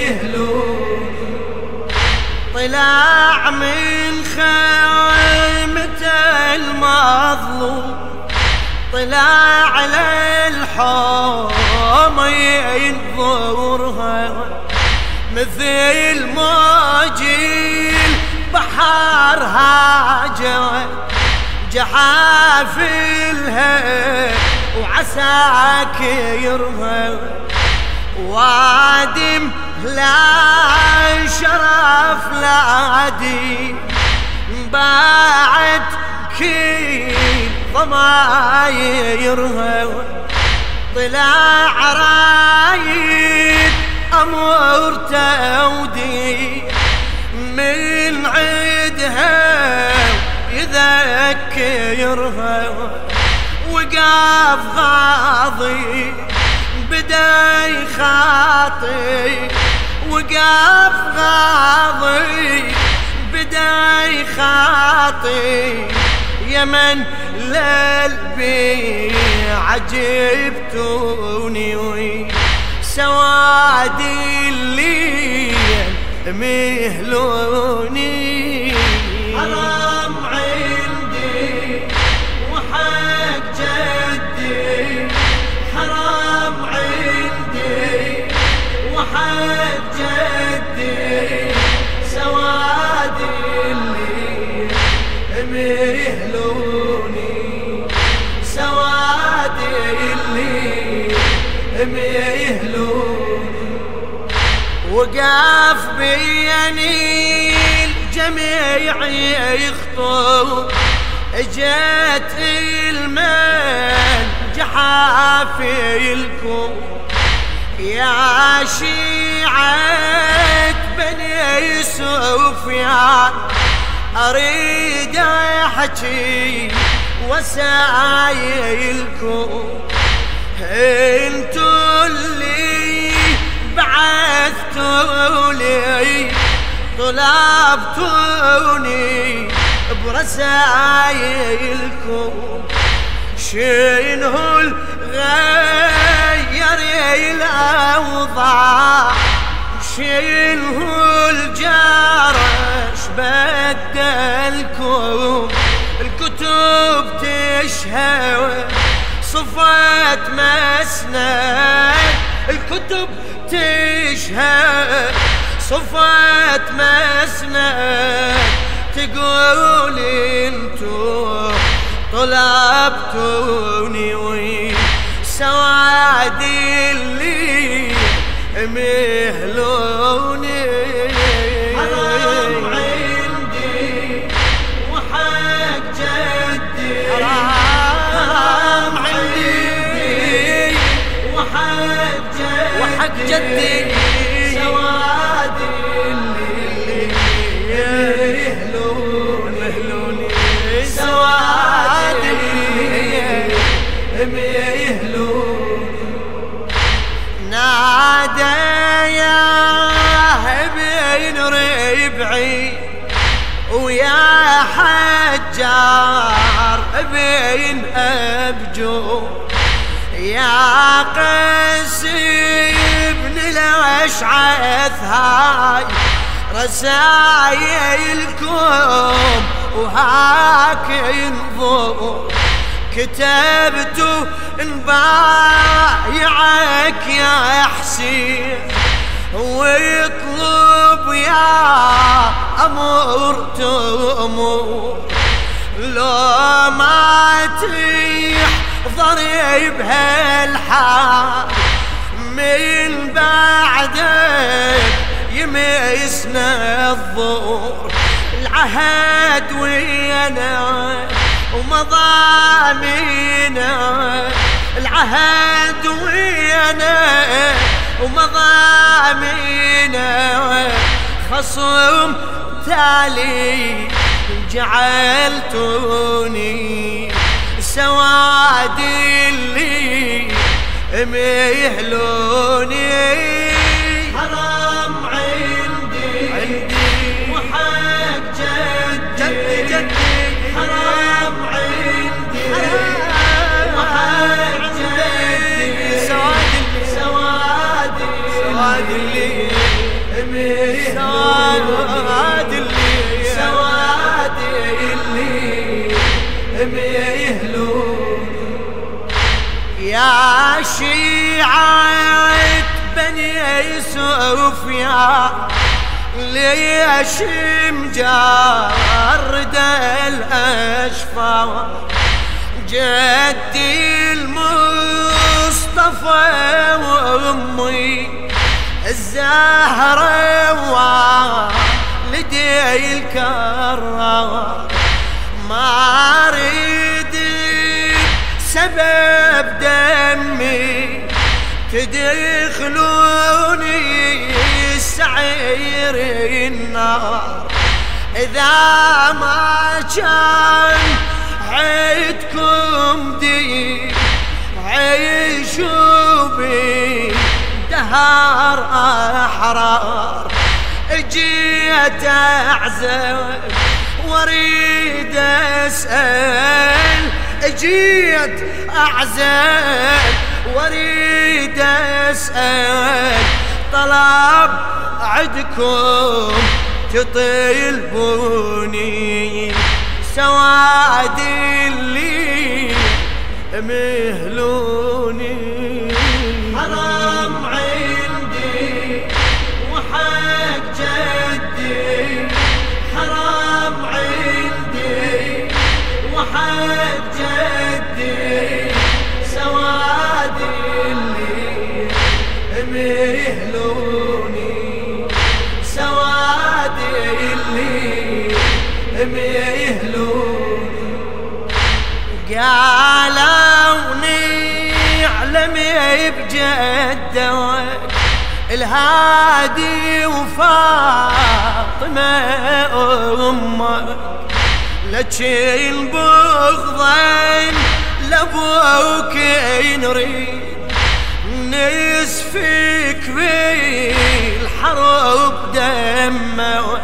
ميهلون طلع من خيمة المظلوم. طلع على الحوم ينظرها. مثل موج البحر هاجت جحافلها وعساكرها وادم لا شرف لا عدي. بعد كل ضمايرها طلع رايد أمور تودي. من عيدها يذكرها وقاف غاضي. بدا يخاطي وقاف غاضي بدا يخاطي يمن للبي عجبتوني سوادي الليل مهلوني. مهلوني وقف بيني الجميع يخطو. اجت المن جحافلكم يا شيعة بني سفيان أريد أحكي وسايلكم انتو اللي بعثتوا لي طلبتوني برسايلكم شنو الغير الأوضاع؟ شنو الجرش بدلكم؟ الكتب تشهد صفات مسند الكتب تشهد صفات مسند تقول انتو طلبتوني سوادي اللي مهلوني. سوادي اللي سوادي اللي يا ربعي ويا حجار بين أبجو يا قاسي ابن الأشعث هاي رسايلكم وهاك ينظر. كتبت نبايعك يا حسين. ويطلب يا أمور تأمور لو ما تحضري بهالحال. من بعدك يميسنا الظهور العهد ويانا ومضامينا. العهد ويانا ومضامينا. خصم تالي جعلتوني سوادي اللي ميهلوني شيعة بني سفيان ليش مجرد الأشفار جدي المصطفى وأمي. الزهرة والدي الكرار ما أريد سبب تدخلوني سعير النار. إذا ما كان عيدكم دي عيشوا بي دهار أحرار. جيت أعزل وأريد أسأل جيت أعزل واريد أسأل طلب عدكم تطلبوني سواد اللي مهلوني. قالوا نعلم بجدك الهادي وفاطمة أمك لتشيل بغضا لأبوك نريد نسفك بالحرب دمك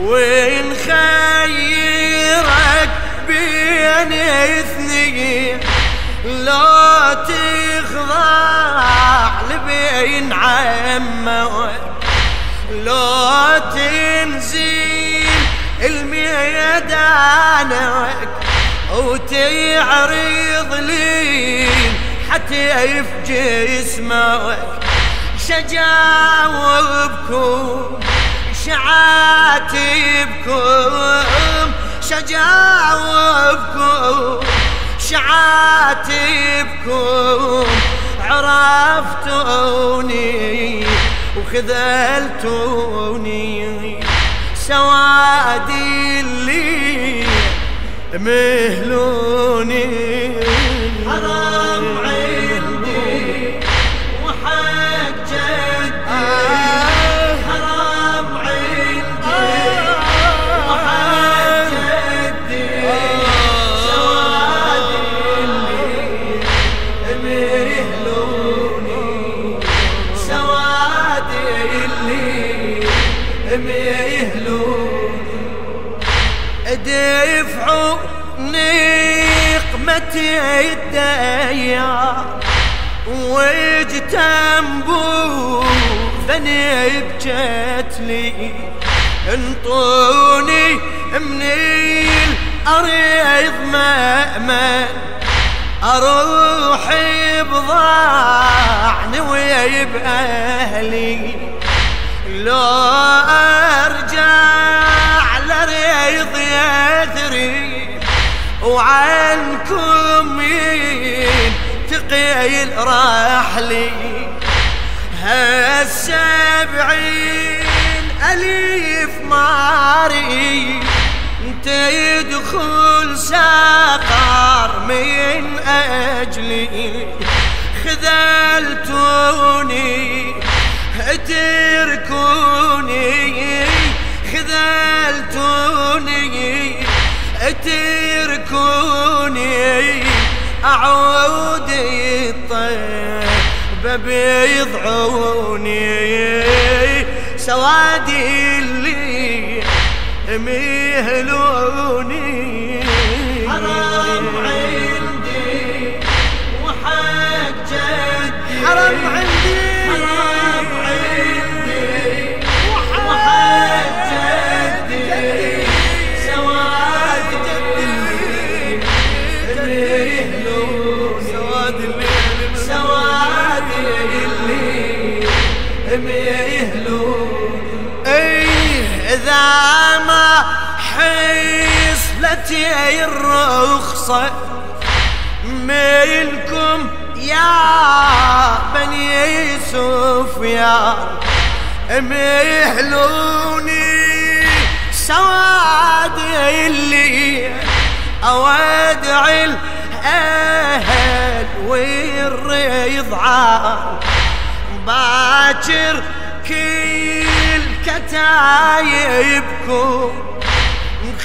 وين خيرك بين اثنين لا تخضع لبين عمك لا تنزل الميدانك وتعرض لي حتى في جسمك شجاوبكم شعاتبكم شجاوبكم شعاتبكم عرفتوني وخذلتوني. سوادي اللي مهلوني. دفعوا نقمة الديار واجتنبوا ذني بجتلي انطوني من الأرض مأمن أروح بضاعني ويب أهلي لو أرجع لريض يثري وعنكم ينتقي رحلي هالسبعين أليف ماري أنت يدخل سقر من أجلي. خذلتوني اتركوني خذلتوني اتركوني أعود الطيب بيضعوني. سوادي اللي مهلوني سواد الليل سواد إيه اذا ما حصلت الرخصة ميلكم يا بني سفيان ميهلوني سواد اللي اودع والرضعان باكر كل كتايبكم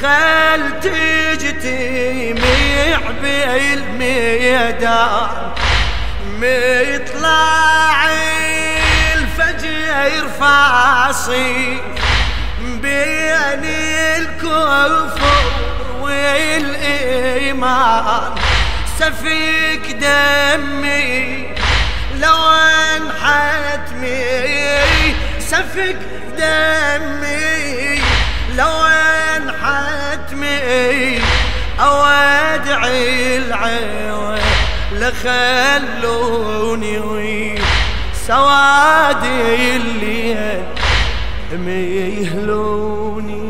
خل تجتمع بالميدان مطلع الفجر فاصي بين الكفر والإيمان. سفك دمي لو انحت مي سفك دمي لو انحت مي اودع العيون لخلوني سوادي الليل ميهلوني